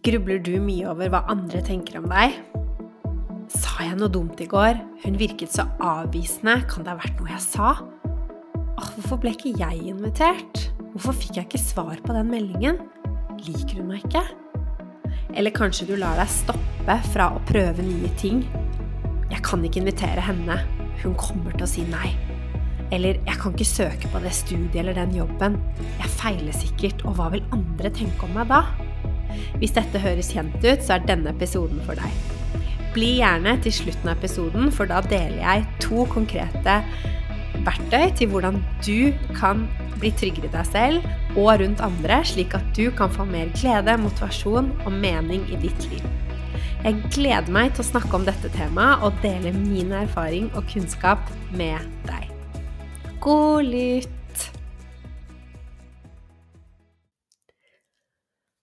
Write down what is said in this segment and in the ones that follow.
Grubler du mye over hva andre tenker om deg? Sa jeg noe dumt i går? Hun virket så avvisende. Kan det ha vært noe jeg sa? Åh, hvorfor ble ikke jeg invitert? Hvorfor fikk jeg ikke svar på den meldingen? Liker hun meg ikke? Eller kanskje du lar deg stoppe fra å prøve nye ting? Jeg kan ikke invitere henne. Hun kommer til å si nei. Eller jeg kan ikke søke på det studiet eller den jobben. Jeg feiler sikkert, og hva vil andre tenke om meg da? Hvis dette høres kjent ut, så er denne episoden for deg. Bli gjerne til slutten av episoden, for da deler jeg to konkrete verktøy til hvordan du kan bli tryggere i deg selv og rundt andre, slik at du kan få mer glede, motivasjon og mening i ditt liv. Jeg gleder meg til å snakke om dette temaet og dele min erfaring og kunnskap med deg. God lytt!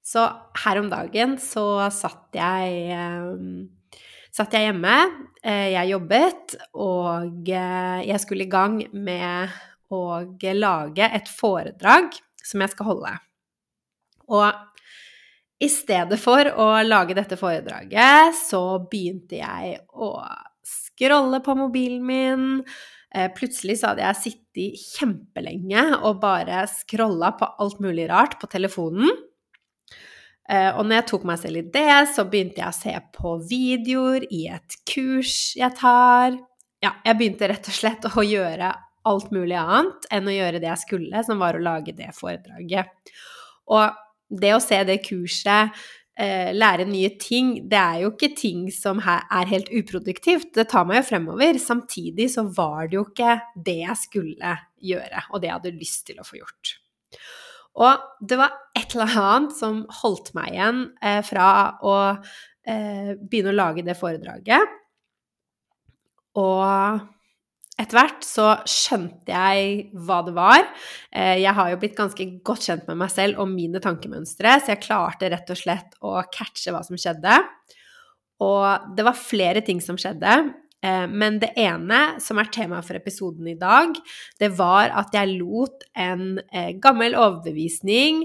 Så her om dagen så satt jeg, eh, satt jeg hjemme. Eh, jeg jobbet, og eh, jeg skulle i gang med å lage et foredrag som jeg skal holde. Og i stedet for å lage dette foredraget, så begynte jeg å scrolle på mobilen min. Plutselig så hadde jeg sittet kjempelenge og bare scrolla på alt mulig rart på telefonen. Eh, og når jeg tok meg selv i det, så begynte jeg å se på videoer i et kurs jeg tar. Ja, jeg begynte rett og slett å gjøre alt mulig annet enn å gjøre det jeg skulle, som var å lage det foredraget. Og det å se det kurset, eh, lære nye ting, det er jo ikke ting som er helt uproduktivt. Det tar meg jo fremover. Samtidig så var det jo ikke det jeg skulle gjøre, og det jeg hadde lyst til å få gjort. Og det var et eller annet som holdt meg igjen eh, fra å eh, begynne å lage det foredraget. Og etter hvert så skjønte jeg hva det var. Eh, jeg har jo blitt ganske godt kjent med meg selv og mine tankemønstre, så jeg klarte rett og slett å catche hva som skjedde. Og det var flere ting som skjedde. Eh, men det ene som er tema for episoden i dag, det var at jeg lot en eh, gammel overbevisning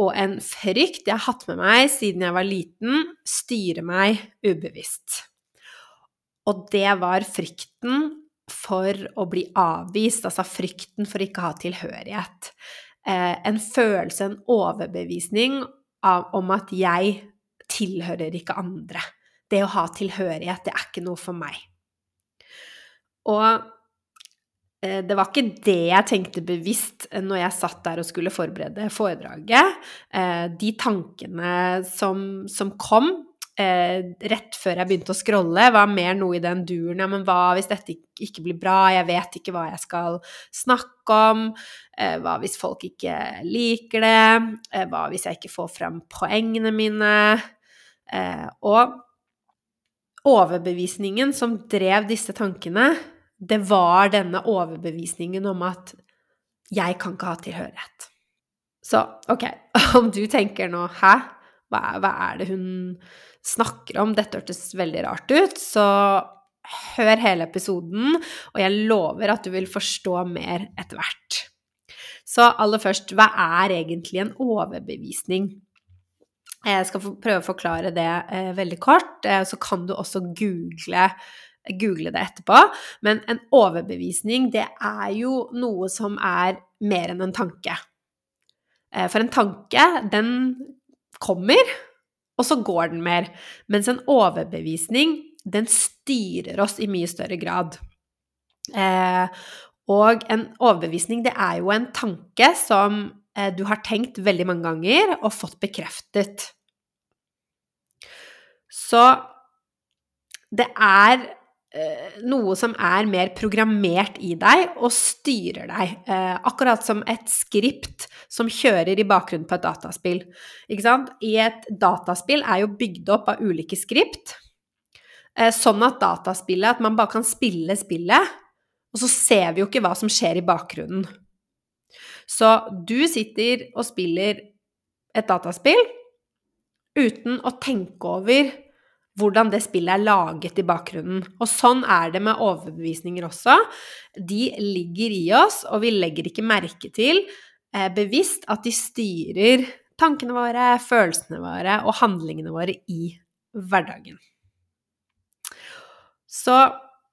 og en frykt jeg har hatt med meg siden jeg var liten, styre meg ubevisst. Og det var frykten for å bli avvist, altså frykten for ikke å ha tilhørighet. Eh, en følelse, en overbevisning om at jeg tilhører ikke andre det å ha tilhørighet, det er ikke noe for meg. Og eh, det var ikke det jeg tenkte bevisst når jeg satt der og skulle forberede foredraget. Eh, de tankene som, som kom eh, rett før jeg begynte å scrolle, var mer noe i den duren Ja, men hva hvis dette ikke blir bra? Jeg vet ikke hva jeg skal snakke om. Hva hvis folk ikke liker det? Hva hvis jeg ikke får fram poengene mine? Og overbevisningen som drev disse tankene, det var denne overbevisningen om at jeg kan ikke ha tilhørighet. Så ok, om du tenker nå Hæ? Hva hva er det hun snakker om? Dette hørtes veldig rart ut. Så hør hele episoden, og jeg lover at du vil forstå mer etter hvert. Så aller først, hva er egentlig en overbevisning? Jeg skal prøve å forklare det eh, veldig kort, eh, så kan du også google, google, det etterpå. Men en overbevisning, det er jo noe som er mer enn en tanke. Eh, for en tanke, den kommer, og så går den mer. Mens en overbevisning, den styrer oss i mye større grad. Eh, og en overbevisning, det er jo en tanke som eh, du har tenkt veldig mange ganger og fått bekreftet. Så det er eh, noe som er mer programmert i deg og styrer deg. Eh, akkurat som et skript som kjører i bakgrunnen på et dataspill. I et dataspill er jo bygd opp av ulike skript. Eh, sånn at dataspillet At man bare kan spille spillet, og så ser vi jo ikke hva som skjer i bakgrunnen. Så du sitter og spiller et dataspill uten å tenke over hvordan det spillet er laget i bakgrunnen. Og sånn er det med overbevisninger også. De ligger i oss, og vi legger ikke merke til eh, bevisst at de styrer tankene våre, følelsene våre og handlingene våre i hverdagen. Så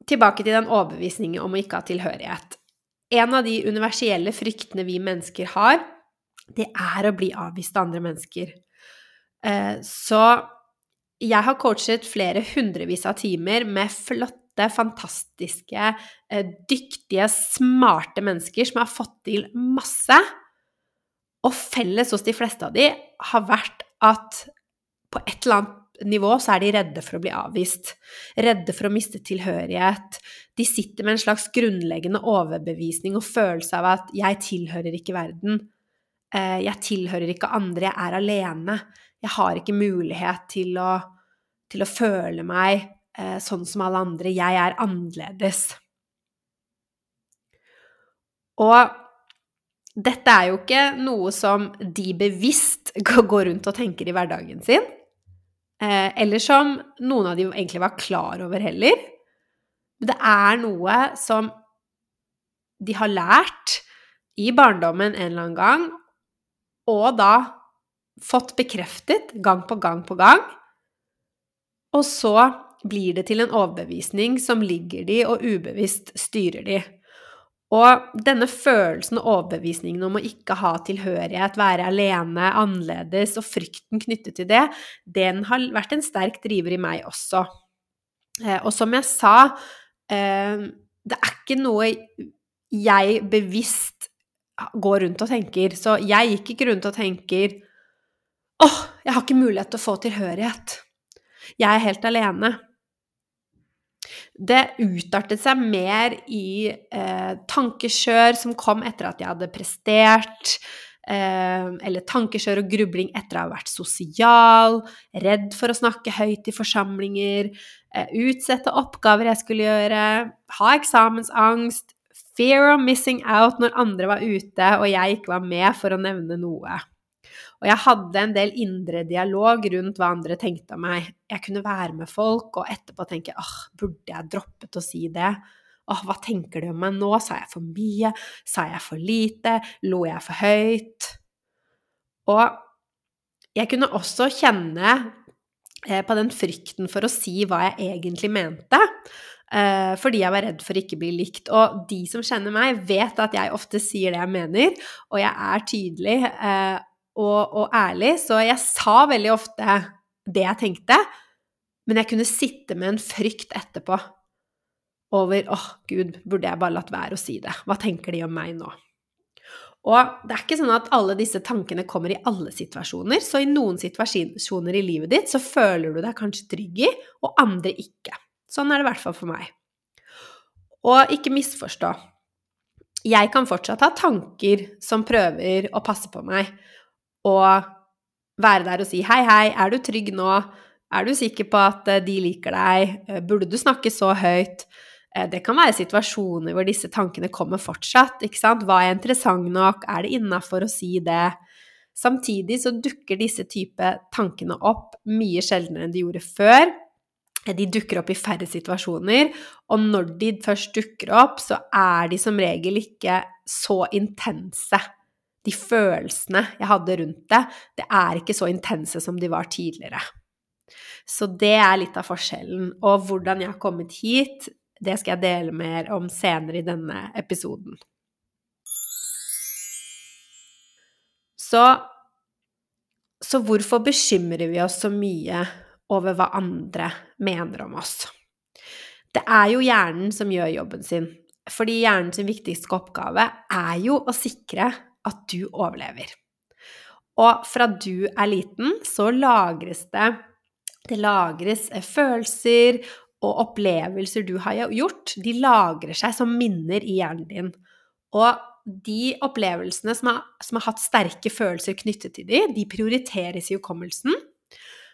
tilbake til den overbevisningen om å ikke ha tilhørighet. En av de universelle fryktene vi mennesker har, det er å bli avvist av andre mennesker. Eh, så jeg har coachet flere hundrevis av timer med flotte, fantastiske, eh, dyktige, smarte mennesker som har fått til masse. Og felles hos de fleste av de har vært at på et eller annet nivå så er de redde for å bli avvist. Redde for å miste tilhørighet. De sitter med en slags grunnleggende overbevisning og følelse av at 'jeg tilhører ikke verden'. Eh, 'Jeg tilhører ikke andre, jeg er alene'. Jeg har ikke mulighet til å, til å føle meg eh, sånn som alle andre. Jeg er annerledes. Og dette er jo ikke noe som de bevisst går rundt og tenker i hverdagen sin. Eh, eller som noen av de egentlig var klar over heller. Det er noe som de har lært i barndommen en eller annen gang, og da fått bekreftet gang på gang på gang. Og så blir det til en overbevisning som ligger de og ubevisst styrer de. Og denne følelsen og overbevisningen om å ikke ha tilhørighet, være alene, annerledes, og frykten knyttet til det, den har vært en sterk driver i meg også. Eh, og som jeg sa, eh, det er ikke noe jeg bevisst går rundt og tenker. Så jeg gikk ikke rundt og tenker åh, jeg har ikke mulighet til å få tilhørighet. Jeg er helt alene. Det utartet seg mer i eh, tankekjør som kom etter at jeg hadde prestert, eh, eller tankekjør og grubling etter å ha vært sosial, redd for å snakke høyt i forsamlinger, eh, utsette oppgaver jeg skulle gjøre, ha eksamensangst, fear of missing out når andre var ute og jeg ikke var med, for å nevne noe. Og jeg hadde en del indre dialog rundt hva andre tenkte om meg. Jeg kunne være med folk, og etterpå tenke åh, burde jeg droppet å si det? Åh, hva tenker de om meg nå? Sa jeg for mye? Sa jeg for lite? Lo jeg for høyt? Og jeg kunne også kjenne eh, på den frykten for å si hva jeg egentlig mente. Eh, fordi jeg var redd for ikke bli likt. Og de som kjenner meg, vet at jeg ofte sier det jeg mener, og jeg er tydelig. Og, og, ærlig, så jeg sa veldig ofte det jeg tenkte, men jeg kunne sitte med en frykt etterpå over åh, oh, gud, burde jeg bare latt være å si det? Hva tenker de om meg nå? Og det er ikke sånn at alle disse tankene kommer i alle situasjoner, så i noen situasjoner i livet ditt så føler du deg kanskje trygg i, og andre ikke. Sånn er det i hvert fall for meg. Og ikke misforstå. Jeg kan fortsatt ha tanker som prøver å passe på meg, og være der og si 'hei, hei, er du trygg nå'? Er du sikker på at eh, de liker deg? Eh, burde du snakke så høyt? Eh, det kan være situasjoner hvor disse tankene kommer fortsatt. ikke sant? Hva er interessant nok? Er det innafor å si det? Samtidig så dukker disse type tankene opp mye sjeldnere enn de gjorde før. De dukker opp i færre situasjoner, og når de først dukker opp, så er de som regel ikke så intense de følelsene jeg hadde rundt det, det er ikke så intense som de var tidligere. Så det er litt av forskjellen. Og hvordan jeg har kommet hit, det skal jeg dele mer om senere i denne episoden. Så, så hvorfor bekymrer vi oss så mye over hva andre mener om oss? Det er jo hjernen som gjør jobben sin. Fordi hjernens viktigste oppgave er jo å sikre at du overlever. Og fra du er liten, så lagres det Det lagres eh, følelser og opplevelser du har gjort. De lagrer seg som minner i hjernen din. Og de opplevelsene som har, som har hatt sterke følelser knyttet til dem, de prioriteres i hukommelsen.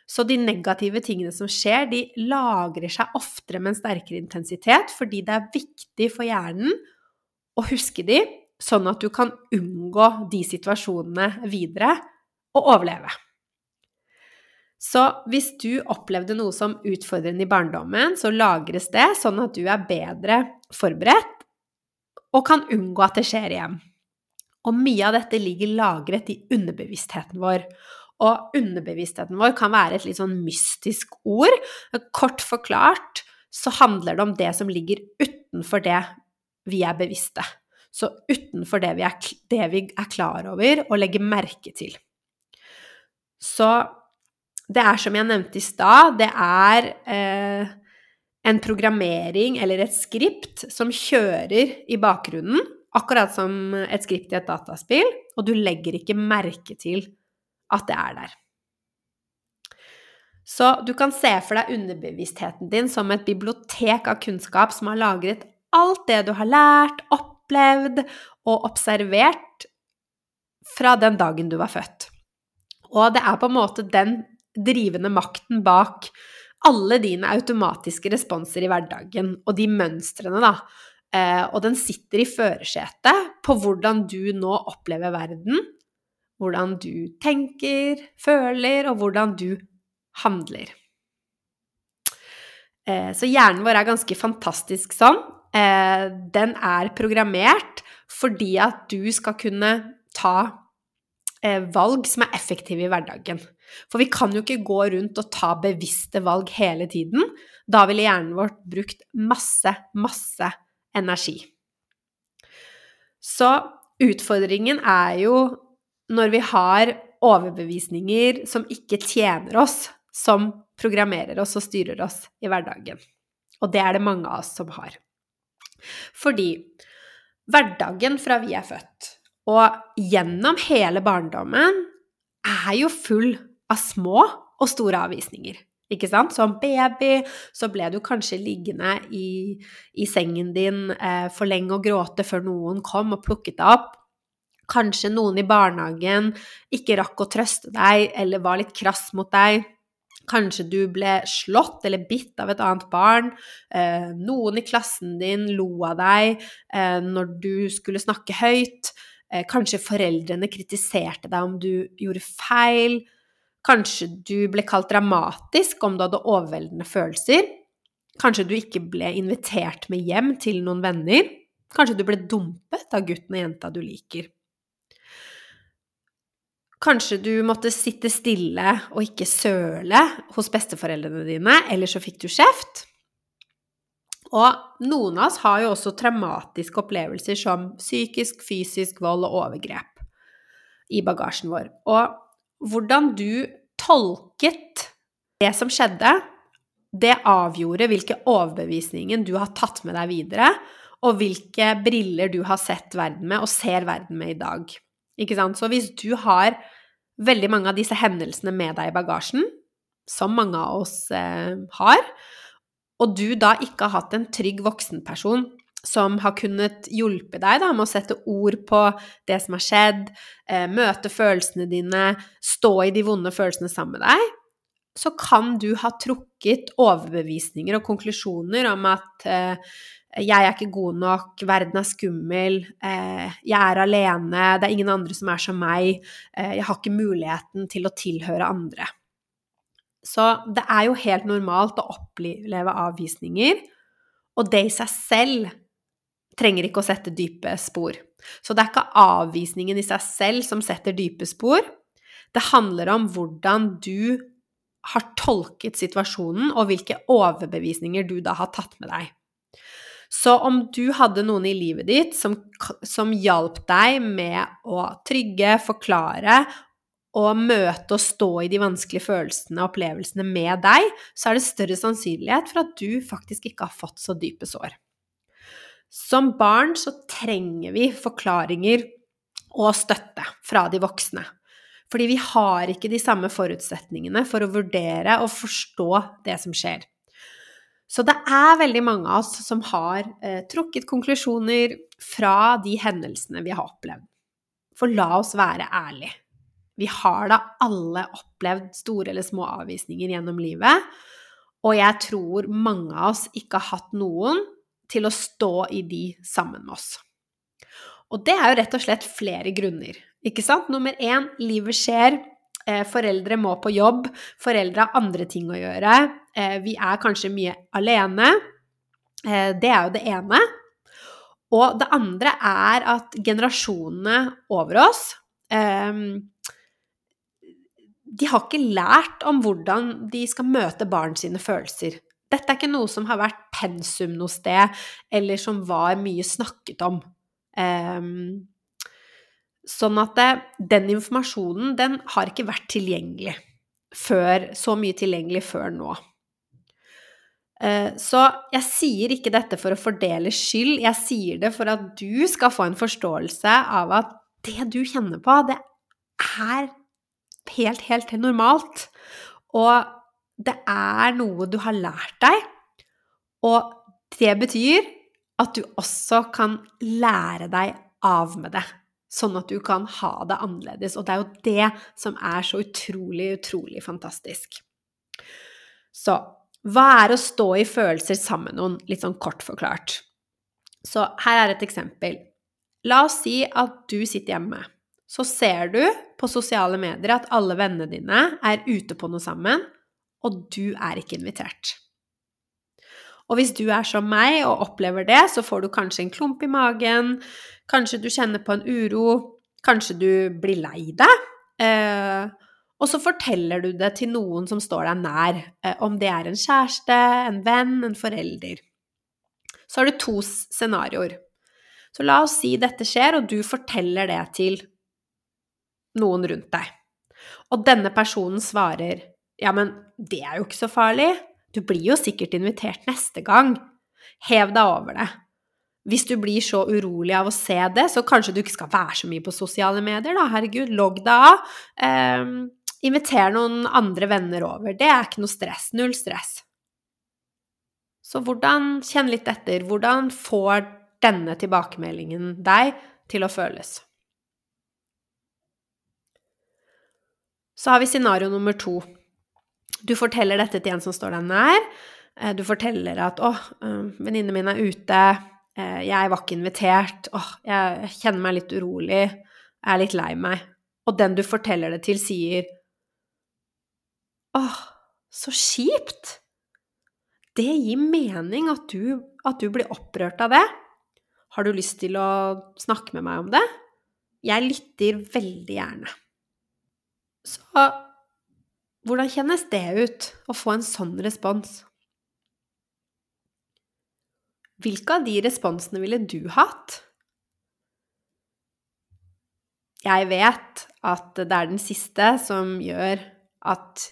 Så de negative tingene som skjer, de lagrer seg oftere med en sterkere intensitet fordi det er viktig for hjernen å huske de sånn at du kan unngå de situasjonene videre og overleve. Så hvis du opplevde noe som utfordrende i barndommen, så lagres det sånn at du er bedre forberedt og kan unngå at det skjer igjen. Og mye av dette ligger lagret i underbevisstheten vår. Og underbevisstheten vår kan være et litt sånn mystisk ord. Kort forklart så handler det om det som ligger utenfor det vi er bevisste. Så utenfor det vi er, det vi er klar over og legger merke til. Så det er som jeg nevnte i stad, det er eh, en programmering eller et skript som kjører i bakgrunnen, akkurat som et skript i et dataspill, og du legger ikke merke til at det er der. Så du kan se for deg underbevisstheten din som et bibliotek av kunnskap som har lagret alt det du har lært, opplevd og observert fra den dagen du var født. Og det er på en måte den drivende makten bak alle dine automatiske responser i hverdagen, og de mønstrene, da. Eh, og den sitter i førersetet på hvordan du nå opplever verden, hvordan du tenker, føler, og hvordan du handler. Eh, så hjernen vår er ganske fantastisk sånn. Eh, den er programmert fordi at du skal kunne ta eh, valg som er effektive i hverdagen. For vi kan jo ikke gå rundt og ta bevisste valg hele tiden. Da ville hjernen vår brukt masse, masse energi. Så utfordringen er jo når vi har overbevisninger som ikke tjener oss, som programmerer oss og styrer oss i hverdagen. Og det er det mange av oss som har. Fordi hverdagen fra vi er født, og gjennom hele barndommen, er jo full av små og store avvisninger. Ikke sant? Som baby så ble du kanskje liggende i, i sengen din eh, for lenge og gråte før noen kom og plukket deg opp. Kanskje noen i barnehagen ikke rakk å trøste deg eller var litt krass mot deg. Kanskje du ble slått eller bitt av et annet barn. Eh, noen i klassen din lo av deg eh, når du skulle snakke høyt. Eh, kanskje foreldrene kritiserte deg om du gjorde feil. Kanskje du ble kalt dramatisk om du hadde overveldende følelser. Kanskje du ikke ble invitert med hjem til noen venner. Kanskje du ble dumpet av gutten og jenta du liker. Kanskje du måtte sitte stille og ikke søle hos besteforeldrene dine, eller så fikk du kjeft. Og noen av oss har jo også traumatiske opplevelser som psykisk, fysisk vold og overgrep i bagasjen vår. Og hvordan du tolket det som skjedde, det avgjorde hvilke overbevisninger du har tatt med deg videre, og hvilke briller du har sett verden med og ser verden med i dag. Ikke sant? Så hvis du har veldig mange av disse hendelsene med deg i bagasjen, som mange av oss eh, har, og du da ikke har hatt en trygg voksenperson som har kunnet hjelpe deg da, med å sette ord på det som har skjedd, eh, møte følelsene dine, stå i de vonde følelsene sammen med deg, så kan du ha trukket overbevisninger og konklusjoner om at eh, jeg er ikke god nok, verden er skummel, eh, jeg er alene, det er ingen andre som er som meg, eh, jeg har ikke muligheten til å tilhøre andre. Så det er jo helt normalt å oppleve avvisninger, og det i seg selv trenger ikke å sette dype spor. Så det er ikke avvisningen i seg selv som setter dype spor. Det handler om hvordan du har tolket situasjonen, og hvilke overbevisninger du da har tatt med deg. Så om du hadde noen i livet ditt som, som hjalp deg med å trygge, forklare og møte og stå i de vanskelige følelsene og opplevelsene med deg, så er det større sannsynlighet for at du faktisk ikke har fått så dype sår. Som barn så trenger vi forklaringer og støtte fra de voksne. Fordi vi har ikke de samme forutsetningene for å vurdere og forstå det som skjer. Så det er veldig mange av oss som har eh, trukket konklusjoner fra de hendelsene vi har opplevd. For la oss være ærlige. Vi har da alle opplevd store eller små avvisninger gjennom livet, og jeg tror mange av oss ikke har hatt noen til å stå i de sammen med oss. Og det er jo rett og slett flere grunner, ikke sant? Nummer én, livet skjer. Eh, foreldre må på jobb. Foreldre har andre ting å gjøre. Eh, vi er kanskje mye alene. Eh, det er jo det ene. Og det andre er at generasjonene over oss eh, De har ikke lært om hvordan de skal møte barn sine følelser. Dette er ikke noe som har vært pensum noe sted, eller som var mye snakket om. Um, sånn at det, den informasjonen, den har ikke vært tilgjengelig før, så mye tilgjengelig før nå. Uh, så jeg sier ikke dette for å fordele skyld, jeg sier det for at du skal få en forståelse av at det du kjenner på, det er helt, helt normalt. Og det er noe du har lært deg, og det betyr at du også kan lære deg av med det, sånn at du kan ha det annerledes. Og det er jo det som er så utrolig, utrolig fantastisk. Så hva er å stå i følelser sammen med noen, litt sånn kort forklart? Så her er et eksempel. La oss si at du sitter hjemme. Så ser du på sosiale medier at alle vennene dine er ute på noe sammen, og du er ikke invitert. Og hvis du er som meg og opplever det, så får du kanskje en klump i magen, kanskje du kjenner på en uro, kanskje du blir lei deg. Eh, og så forteller du det til noen som står deg nær, eh, om det er en kjæreste, en venn, en forelder. Så har du to scenarioer. Så la oss si dette skjer, og du forteller det til noen rundt deg. Og denne personen svarer ja, men det er jo ikke så farlig. Du blir jo sikkert invitert neste gang. Hev deg over det. Hvis du blir så urolig av å se det, så kanskje du ikke skal være så mye på sosiale medier, da. Herregud, logg deg av. Eh, inviter noen andre venner over. Det er ikke noe stress. Null stress. Så hvordan Kjenn litt etter. Hvordan får denne tilbakemeldingen deg til å føles? Så har vi scenario nummer to. Du forteller dette til en som står deg nær. Eh, du forteller at 'Å, eh, venninnen min er ute. Eh, jeg var ikke invitert. Å, jeg kjenner meg litt urolig. Jeg er litt lei meg.' Og den du forteller det til, sier 'Å, så kjipt'. Det gir mening at du, at du blir opprørt av det. Har du lyst til å snakke med meg om det? Jeg lytter veldig gjerne. Så hvordan kjennes det ut å få en sånn respons? Hvilke av de responsene ville du hatt? Jeg vet at det er den siste som gjør at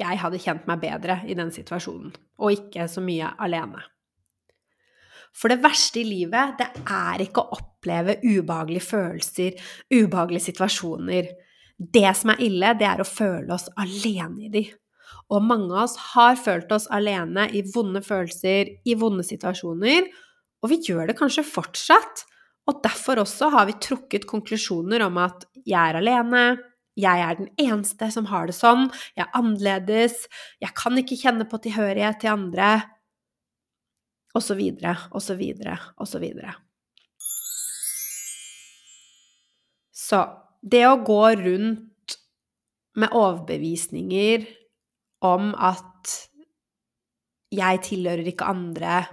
jeg hadde kjent meg bedre i den situasjonen, og ikke så mye alene. For det verste i livet, det er ikke å oppleve ubehagelige følelser, ubehagelige situasjoner. Det som er ille, det er å føle oss alene i de. Og mange av oss har følt oss alene i vonde følelser, i vonde situasjoner, og vi gjør det kanskje fortsatt. Og derfor også har vi trukket konklusjoner om at jeg er alene, jeg er den eneste som har det sånn, jeg er annerledes, jeg kan ikke kjenne på tilhørighet til andre, og så videre, og så videre, og så videre. Så det å gå rundt med overbevisninger om at jeg tilhører ikke andre,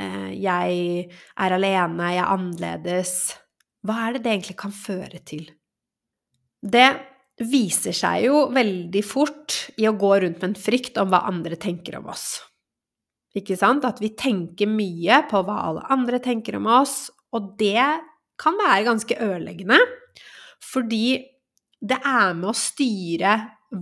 eh, jeg er alene, jeg er annerledes Hva er det det egentlig kan føre til? Det viser seg jo veldig fort i å gå rundt med en frykt om hva andre tenker om oss. Ikke sant? At vi tenker mye på hva alle andre tenker om oss, og det kan være ganske ødeleggende. Fordi det er med å styre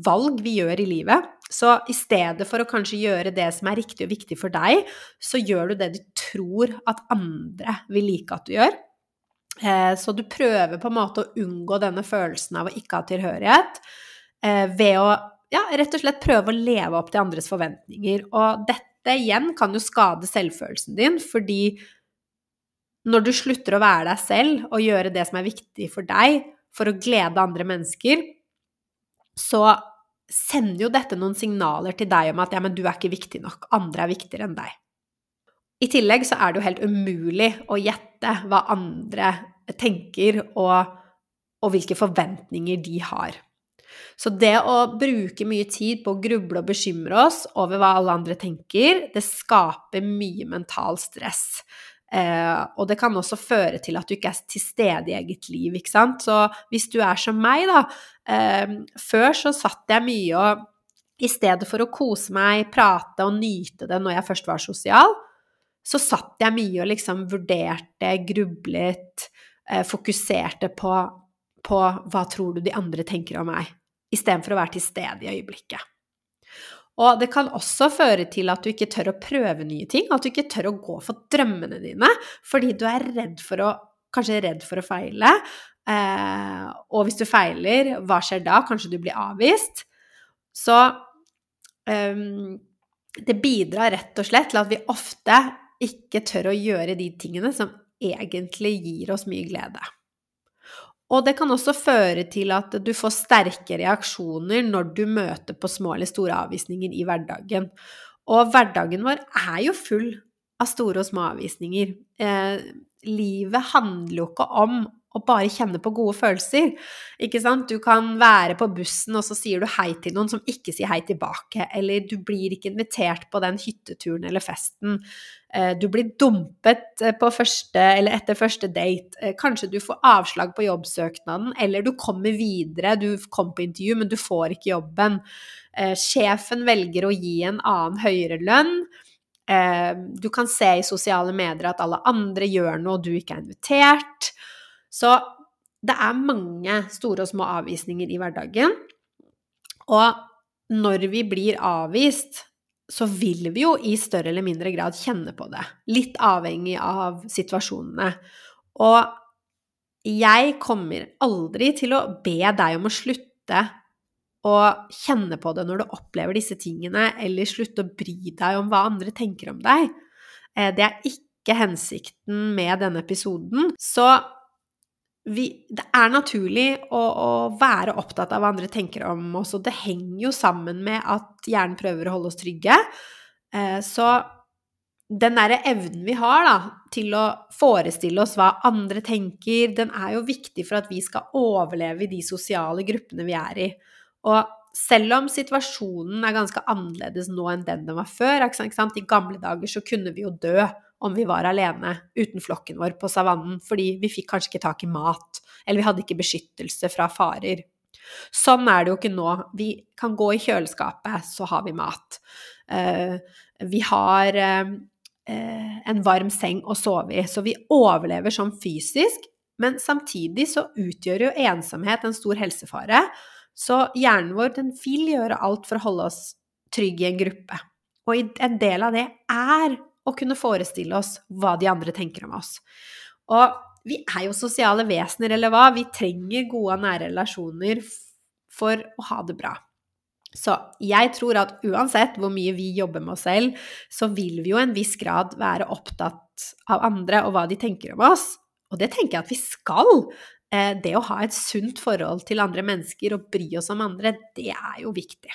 valg vi gjør i livet. Så i stedet for å kanskje gjøre det som er riktig og viktig for deg, så gjør du det du tror at andre vil like at du gjør. Eh, så du prøver på en måte å unngå denne følelsen av å ikke ha tilhørighet eh, ved å ja, rett og slett prøve å leve opp til andres forventninger. Og dette igjen kan jo skade selvfølelsen din, fordi når du slutter å være deg selv og gjøre det som er viktig for deg, for å glede andre mennesker, så sender jo dette noen signaler til deg om at ja, men du er ikke viktig nok, andre er viktigere enn deg. I tillegg så er det jo helt umulig å gjette hva andre tenker, og, og hvilke forventninger de har. Så det å bruke mye tid på å gruble og bekymre oss over hva alle andre tenker, det skaper mye mental stress. Eh, og det kan også føre til at du ikke er til stede i eget liv, ikke sant. Så hvis du er som meg, da. Eh, før så satt jeg mye og i stedet for å kose meg, prate og nyte det når jeg først var sosial, så satt jeg mye og liksom vurderte, grublet, eh, fokuserte på, på hva tror du de andre tenker om meg, istedenfor å være til stede i øyeblikket. Og det kan også føre til at du ikke tør å prøve nye ting, at du ikke tør å gå for drømmene dine, fordi du er redd for å Kanskje redd for å feile. Eh, og hvis du feiler, hva skjer da? Kanskje du blir avvist. Så eh, det bidrar rett og slett til at vi ofte ikke tør å gjøre de tingene som egentlig gir oss mye glede. Og det kan også føre til at du får sterke reaksjoner når du møter på små eller store avvisninger i hverdagen. Og hverdagen vår er jo full av store og små avvisninger. Eh, livet handler jo ikke om å bare kjenne på gode følelser. Ikke sant? Du kan være på bussen, og så sier du hei til noen som ikke sier hei tilbake. Eller du blir ikke invitert på den hytteturen eller festen. Eh, du blir dumpet eh, første, etter første date. Eh, kanskje du får avslag på jobbsøknaden, eller du kommer videre. Du kom på intervju, men du får ikke jobben. Sjefen velger å gi en annen høyere lønn. Du kan se i sosiale medier at alle andre gjør noe, og du ikke er invitert. Så det er mange store og små avvisninger i hverdagen. Og når vi blir avvist, så vil vi jo i større eller mindre grad kjenne på det. Litt avhengig av situasjonene. Og jeg kommer aldri til å be deg om å slutte å kjenne på det når du opplever disse tingene, eller slutte å bry deg om hva andre tenker om deg. Eh, det er ikke hensikten med denne episoden. Så vi, det er naturlig å, å, være opptatt av hva andre tenker om oss, og det henger jo sammen med at hjernen prøver å holde oss trygge. Eh, så den derre evnen vi har da, til å forestille oss hva andre tenker, den er jo viktig for at vi skal overleve i de sosiale gruppene vi er i. Og selv om situasjonen er ganske annerledes nå enn den den var før I gamle dager så kunne vi jo dø om vi var alene uten flokken vår på savannen, fordi vi fikk kanskje ikke tak i mat, eller vi hadde ikke beskyttelse fra farer. Sånn er det jo ikke nå. Vi kan gå i kjøleskapet, så har vi mat. Uh, vi har uh, en varm seng å sove i, så vi overlever sånn fysisk, men samtidig så utgjør jo ensomhet en stor helsefare. Så hjernen vår den vil gjøre alt for å holde oss trygge i en gruppe. Og en del av det er å kunne forestille oss hva de andre tenker om oss. Og vi er jo sosiale vesener, eller hva? Vi trenger gode og nære relasjoner for å ha det bra. Så jeg tror at uansett hvor mye vi jobber med oss selv, så vil vi jo en viss grad være opptatt av andre og hva de tenker om oss. Og det tenker jeg at vi skal. Eh, det å ha et sunt forhold til andre mennesker og bry oss om andre, det er jo viktig.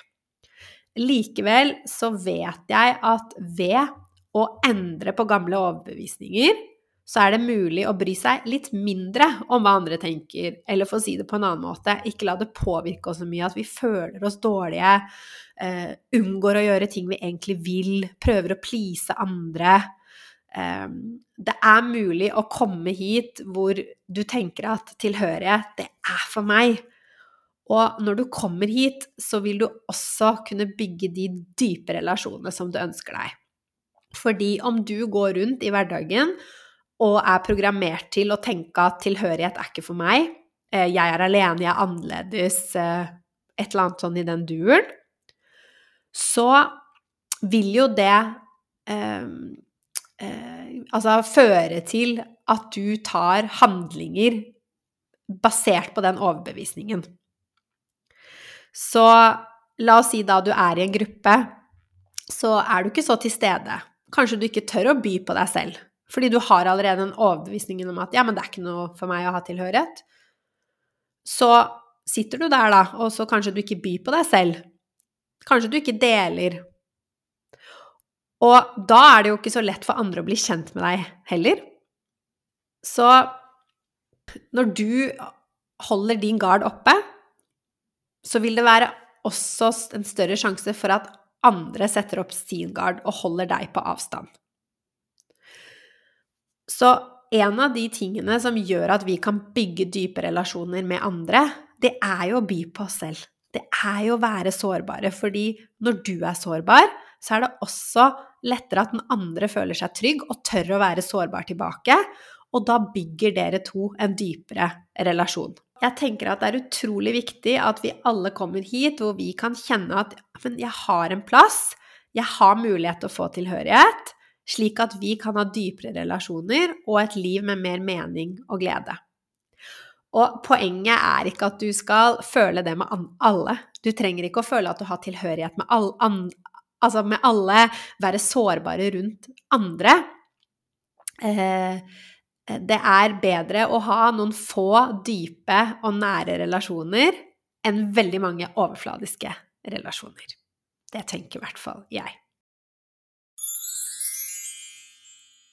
Likevel så vet jeg at ved å endre på gamle overbevisninger, så er det mulig å bry seg litt mindre om hva andre tenker, eller for å si det på en annen måte, ikke la det påvirke oss så mye at vi føler oss dårlige, uh, unngår å gjøre ting vi egentlig vil, prøver å please andre. Um, det er mulig å komme hit hvor du tenker at tilhørighet, det er for meg. Og når du kommer hit, så vil du også kunne bygge de dype relasjonene som du ønsker deg. Fordi om du går rundt i hverdagen og er programmert til å tenke at tilhørighet er ikke for meg, eh, jeg er alene, jeg er annerledes, eh, et eller annet sånn i den duren, så vil jo det eh, eh, altså føre til at du tar handlinger basert på den overbevisningen. Så la oss si da du er i en gruppe, så er du ikke så til stede kanskje du ikke tør å by på deg selv. Fordi du har allerede en overbevisning om at ja, men det er ikke noe for meg å ha tilhørighet. Så sitter du der, da, og så kanskje du ikke byr på deg selv. Kanskje du ikke deler. Og da er det jo ikke så lett for andre å bli kjent med deg heller. Så når du holder din gard oppe, så vil det være også en større sjanse for at andre setter opp sin gard og holder deg på avstand. Så en av de tingene som gjør at vi kan bygge dype relasjoner med andre, det er jo å by på oss selv. Det er jo å være sårbare, fordi når du er sårbar, så er det også lettere at den andre føler seg trygg og tør å være sårbar tilbake, og da bygger dere to en dypere relasjon. Jeg tenker at det er utrolig viktig at vi alle kommer hit hvor vi kan kjenne at men jeg har en plass, jeg har mulighet til å få tilhørighet, slik at vi kan ha dypere relasjoner og et liv med mer mening og glede. Og poenget er ikke at du skal føle det med alle. Du trenger ikke å føle at du har tilhørighet med alle, altså med alle være sårbare rundt andre. Eh, det er bedre å ha noen få dype og nære relasjoner enn veldig mange overfladiske relasjoner. Det tenker i hvert fall jeg.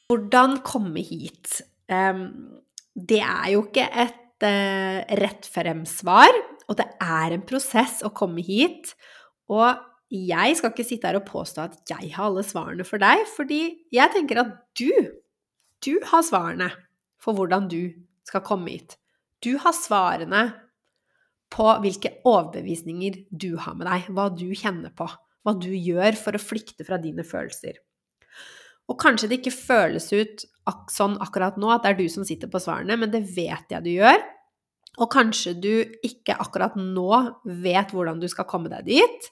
Hvordan komme hit? Det er jo ikke et eh, rett frem-svar, og det er en prosess å komme hit. Og jeg skal ikke sitte her og påstå at jeg har alle svarene for deg, fordi jeg tenker at du, du har svarene for hvordan du skal komme hit. Du har svarene på hvilke overbevisninger du har med deg, hva du kjenner på, hva du gjør for å flykte fra dine følelser. Og kanskje det ikke føles ut sånn akkurat nå at det er du som sitter på svarene, men det vet jeg du gjør. Og kanskje du ikke akkurat nå vet hvordan du skal komme deg dit.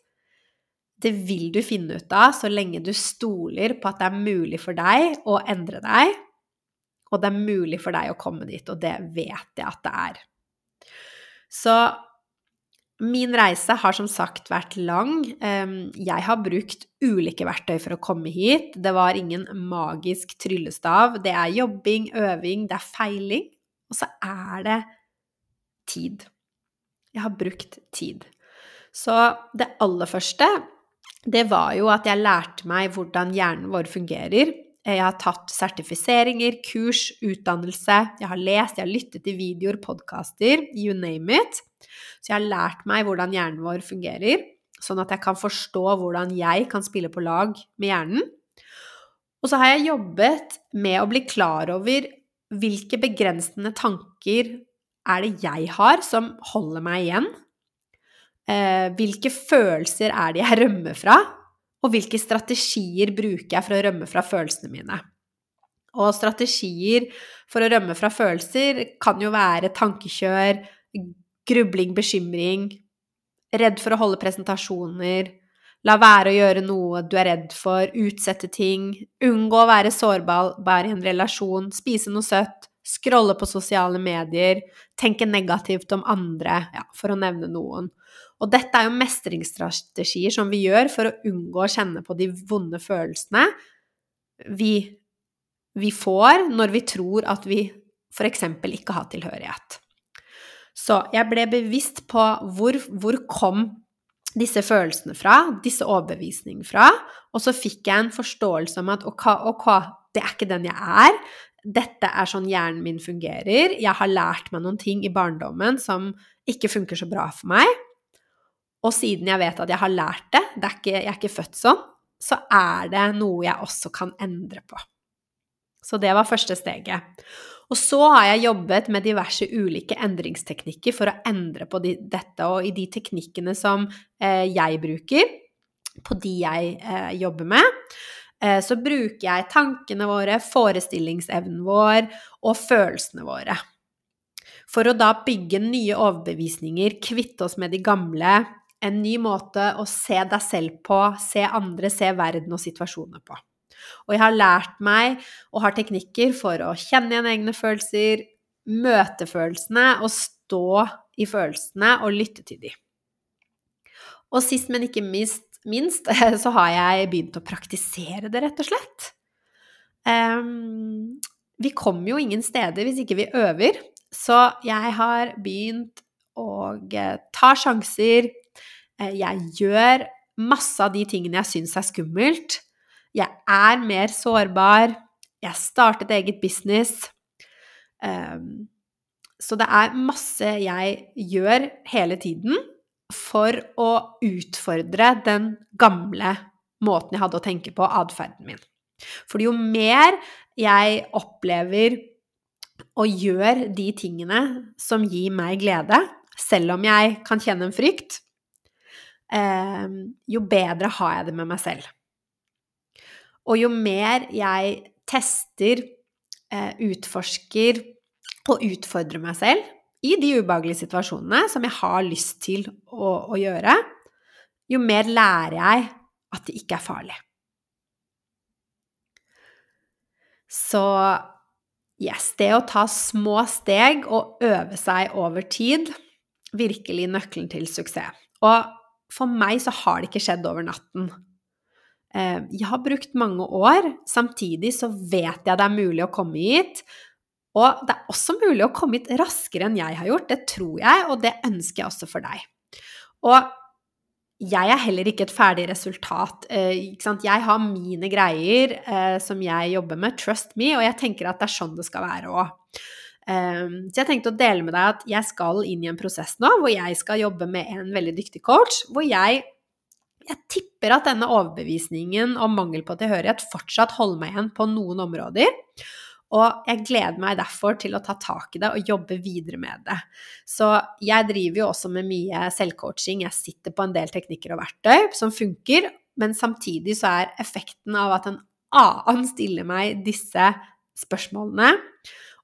Det vil du finne ut av så lenge du stoler på at det er mulig for deg å endre deg, og det er mulig for deg å komme dit, og det vet jeg at det er. Så Min reise har som sagt vært lang. Jeg har brukt ulike verktøy for å komme hit. Det var ingen magisk tryllestav. Det er jobbing, øving, det er feiling. Og så er det tid. Jeg har brukt tid. Så det aller første, det var jo at jeg lærte meg hvordan hjernen vår fungerer. Jeg har tatt sertifiseringer, kurs, utdannelse. Jeg har lest, jeg har lyttet til videoer, podkaster, you name it. Så jeg har lært meg hvordan hjernen vår fungerer, sånn at jeg kan forstå hvordan jeg kan spille på lag med hjernen. Og så har jeg jobbet med å bli klar over hvilke begrensende tanker er det jeg har som holder meg igjen? Eh, hvilke følelser er det jeg rømmer fra? Og hvilke strategier bruker jeg for å rømme fra følelsene mine? Og strategier for å rømme fra følelser kan jo være tankekjør, grubling, bekymring, redd for å holde presentasjoner, la være å gjøre noe du er redd for, utsette ting, unngå å være sårbar i en relasjon, spise noe søtt, scrolle på sosiale medier, tenke negativt om andre, ja, for å nevne noen. Og dette er jo mestringsstrategier som vi gjør for å unngå å kjenne på de vonde følelsene vi, vi får når vi tror at vi f.eks. ikke har tilhørighet. Så jeg ble bevisst på hvor, hvor kom disse følelsene fra, disse overbevisningene fra, og så fikk jeg en forståelse om at ok, ok, det er ikke den jeg er. Dette er sånn hjernen min fungerer. Jeg har lært meg noen ting i barndommen som ikke funker så bra for meg. Og siden jeg vet at jeg har lært det, det er ikke, jeg er ikke født sånn, så er det noe jeg også kan endre på. Så det var første steget. Og så har jeg jobbet med diverse ulike endringsteknikker for å endre på de, dette, og i de teknikkene som eh, jeg bruker, på de jeg eh, jobber med, eh, så bruker jeg tankene våre, forestillingsevnen vår og følelsene våre. For å da bygge nye overbevisninger, kvitte oss med de gamle, en ny måte å se deg selv på, se andre, se verden og situasjoner på. Og jeg har lært meg og har teknikker for å kjenne igjen egne følelser, møte følelsene og stå i følelsene og lytte til dem. Og sist, men ikke minst, minst, så har jeg begynt å praktisere det, rett og slett. Um, vi kommer jo ingen steder hvis ikke vi øver, så jeg har begynt å eh, ta sjanser. Eh, jeg gjør masse av de tingene jeg syns er skummelt. Jeg er mer sårbar. Jeg startet eget business. Um, så det er masse jeg gjør hele tiden for å utfordre den gamle måten jeg hadde å tenke på, atferden min. For jo mer jeg opplever og gjør de tingene som gir meg glede, selv om jeg kan kjenne en frykt, jo bedre har jeg det med meg selv. Og jo mer jeg tester, eh, utforsker og utfordrer meg selv i de ubehagelige situasjonene som jeg har lyst til å, å gjøre, jo mer lærer jeg at det ikke er farlig. Så yes, det å ta små steg og øve seg over tid, virkelig nøkkelen til suksess. Og for meg så har det ikke skjedd over natten. Eh, jeg har brukt mange år, samtidig så vet jeg det er mulig å komme hit. Og det er også mulig å komme hit raskere enn jeg har gjort, det tror jeg, og det ønsker jeg også for deg. Og jeg er heller ikke et ferdig resultat. Eh, jeg har mine greier eh, som jeg jobber med, trust me, og jeg tenker at det er sånn det skal være òg. Eh, så jeg tenkte å dele med deg at jeg skal inn i en prosess nå hvor jeg skal jobbe med en veldig dyktig coach, hvor jeg jeg tipper at denne overbevisningen om mangel på tilhørighet fortsatt holder meg igjen på noen områder. Og jeg gleder meg derfor til å ta tak i det og jobbe videre med det. Så jeg driver jo også med mye selvcoaching. Jeg sitter på en del teknikker og verktøy som funker, men samtidig så er effekten av at en annen stiller meg disse spørsmålene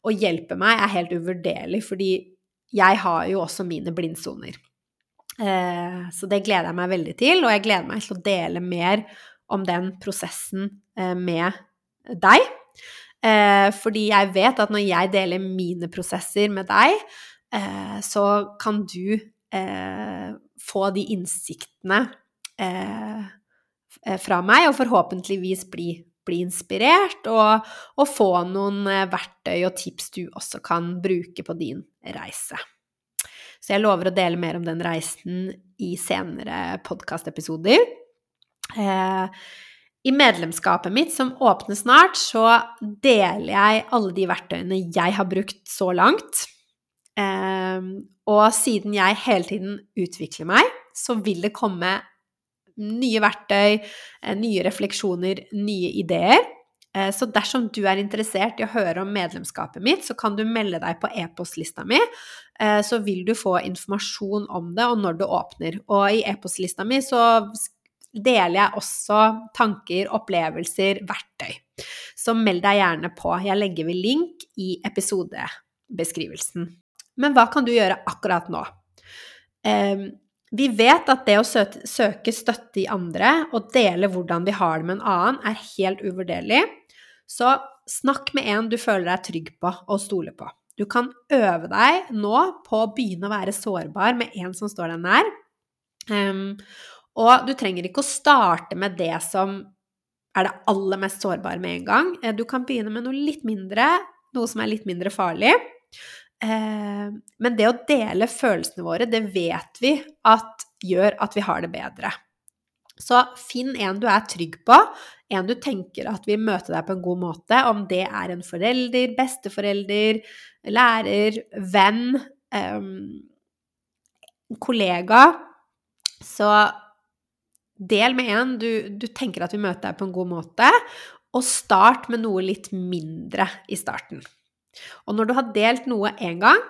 og hjelper meg, er helt uvurderlig, fordi jeg har jo også mine blindsoner. Eh, så det gleder jeg meg veldig til, og jeg gleder meg til å dele mer om den prosessen eh, med deg. Eh, fordi jeg vet at når jeg deler mine prosesser med deg, så kan du få de innsiktene fra meg, og forhåpentligvis bli, bli inspirert, og, og, få noen eh, verktøy og tips du også kan bruke på din reise. Så jeg lover å dele mer om den reisen i senere podkastepisoder. Eh, i medlemskapet mitt, som åpner snart, så deler jeg alle de verktøyene jeg har brukt så langt. Ehm, og siden jeg hele tiden utvikler meg, så vil det komme nye verktøy, eh, nye refleksjoner, nye ideer. Eh, så dersom du er interessert i å høre om medlemskapet mitt, så kan du melde deg på e-postlista mi. Eh, så vil du få informasjon om det og når det åpner. Og i e-postlista mi så deler jeg også tanker, opplevelser, verktøy. Så meld deg gjerne på. Jeg legger ved link i episodebeskrivelsen. Men hva kan du gjøre akkurat nå? Vi vet at det å søke støtte i andre og dele hvordan vi har det med en annen, er helt uvurderlig. Så snakk med en du føler deg trygg på og stoler på. Du kan øve deg nå på å begynne å være sårbar med en som står deg nær. Um, og du trenger ikke å starte med det som er det aller mest sårbare med en gang. Eh, du kan begynne med noe litt mindre, noe som er litt mindre farlig. Eh, men det å dele følelsene våre, det vet vi at gjør at vi har det bedre. Så finn en du er trygg på, en du tenker at vil møte deg på en god måte, om det er en forelder, besteforelder, lærer, venn, kollega. Så Del med en du, du, tenker at vil møte deg på en god måte, og start med noe litt mindre i starten. Og når du har delt noe én gang,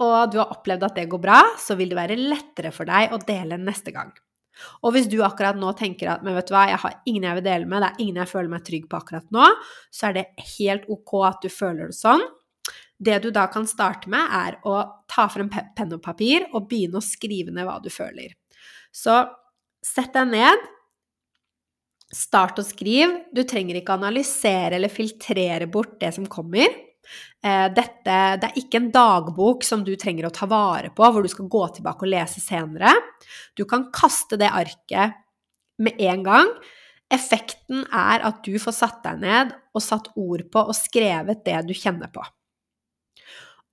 og du har opplevd at det går bra, så vil det være lettere for deg å dele neste gang. Og hvis du akkurat nå tenker at men vet du hva, jeg har ingen jeg vil dele med, det er ingen jeg føler meg trygg på akkurat nå, så er det helt ok at du føler det sånn. Det du da kan starte med, er å ta frem penn og papir og begynne å skrive ned hva du føler. Så Sett deg ned. Start å skrive. Du trenger ikke analysere eller filtrere bort det som kommer. Eh, dette, det er ikke en dagbok som du trenger å ta vare på, hvor du skal gå tilbake og lese senere. Du kan kaste det arket med en gang. Effekten er at du får satt deg ned og satt ord på og skrevet det du kjenner på.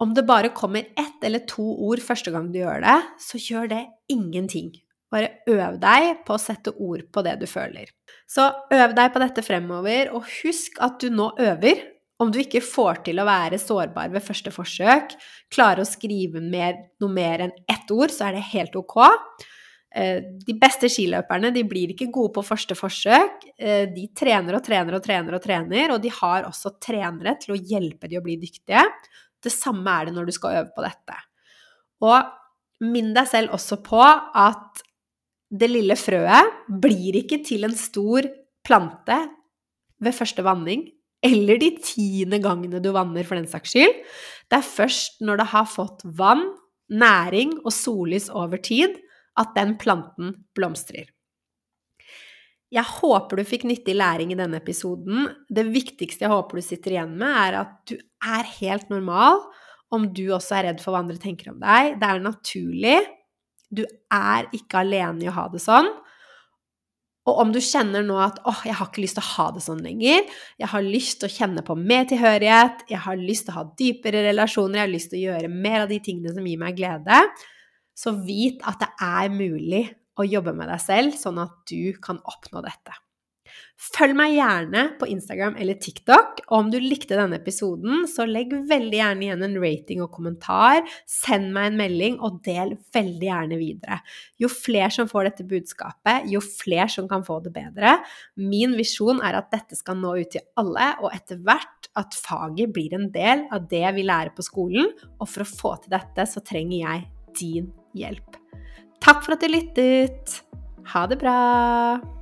Om det bare kommer ett eller to ord første gang du gjør det, så gjør det ingenting. Bare øv deg på å sette ord på det du føler. Så øv deg på dette fremover, og husk at du nå øver. Om du ikke får til å være sårbar ved første forsøk, klarer å skrive mer, noe mer enn ett ord, så er det helt ok. Eh, de beste skiløperne de blir ikke gode på første forsøk. Eh, de trener og trener og trener og trener, og de har også trenere til å hjelpe de å bli dyktige. Det samme er det når du skal øve på dette. Og minn deg selv også på at det lille frøet blir ikke til en stor plante ved første vanning, eller de tiende gangene du vanner, for den saks skyld. Det er først når det har fått vann, næring og sollys over tid, at den planten blomstrer. Jeg håper du fikk nyttig læring i denne episoden. Det viktigste jeg håper du sitter igjen med, er at du er helt normal om du også er redd for hva andre tenker om deg. Det er naturlig. Du er ikke alene i å ha det sånn. Og om du kjenner nå at 'åh, jeg har ikke lyst til å ha det sånn lenger', 'jeg har lyst til å kjenne på mer tilhørighet', 'jeg har lyst til å ha dypere relasjoner', 'jeg har lyst til å gjøre mer av de tingene som gir meg glede', så vit at det er mulig å jobbe med deg selv, sånn at du kan oppnå dette. Følg meg gjerne på Instagram eller TikTok. Og om du likte denne episoden, så legg veldig gjerne igjen en rating og kommentar. Send meg en melding, og del veldig gjerne videre. Jo flere som får dette budskapet, jo flere som kan få det bedre. Min visjon er at dette skal nå ut til alle, og etter hvert at faget blir en del av det vi lærer på skolen. Og for å få til dette, så trenger jeg din hjelp. Takk for at du lyttet. Ha det bra.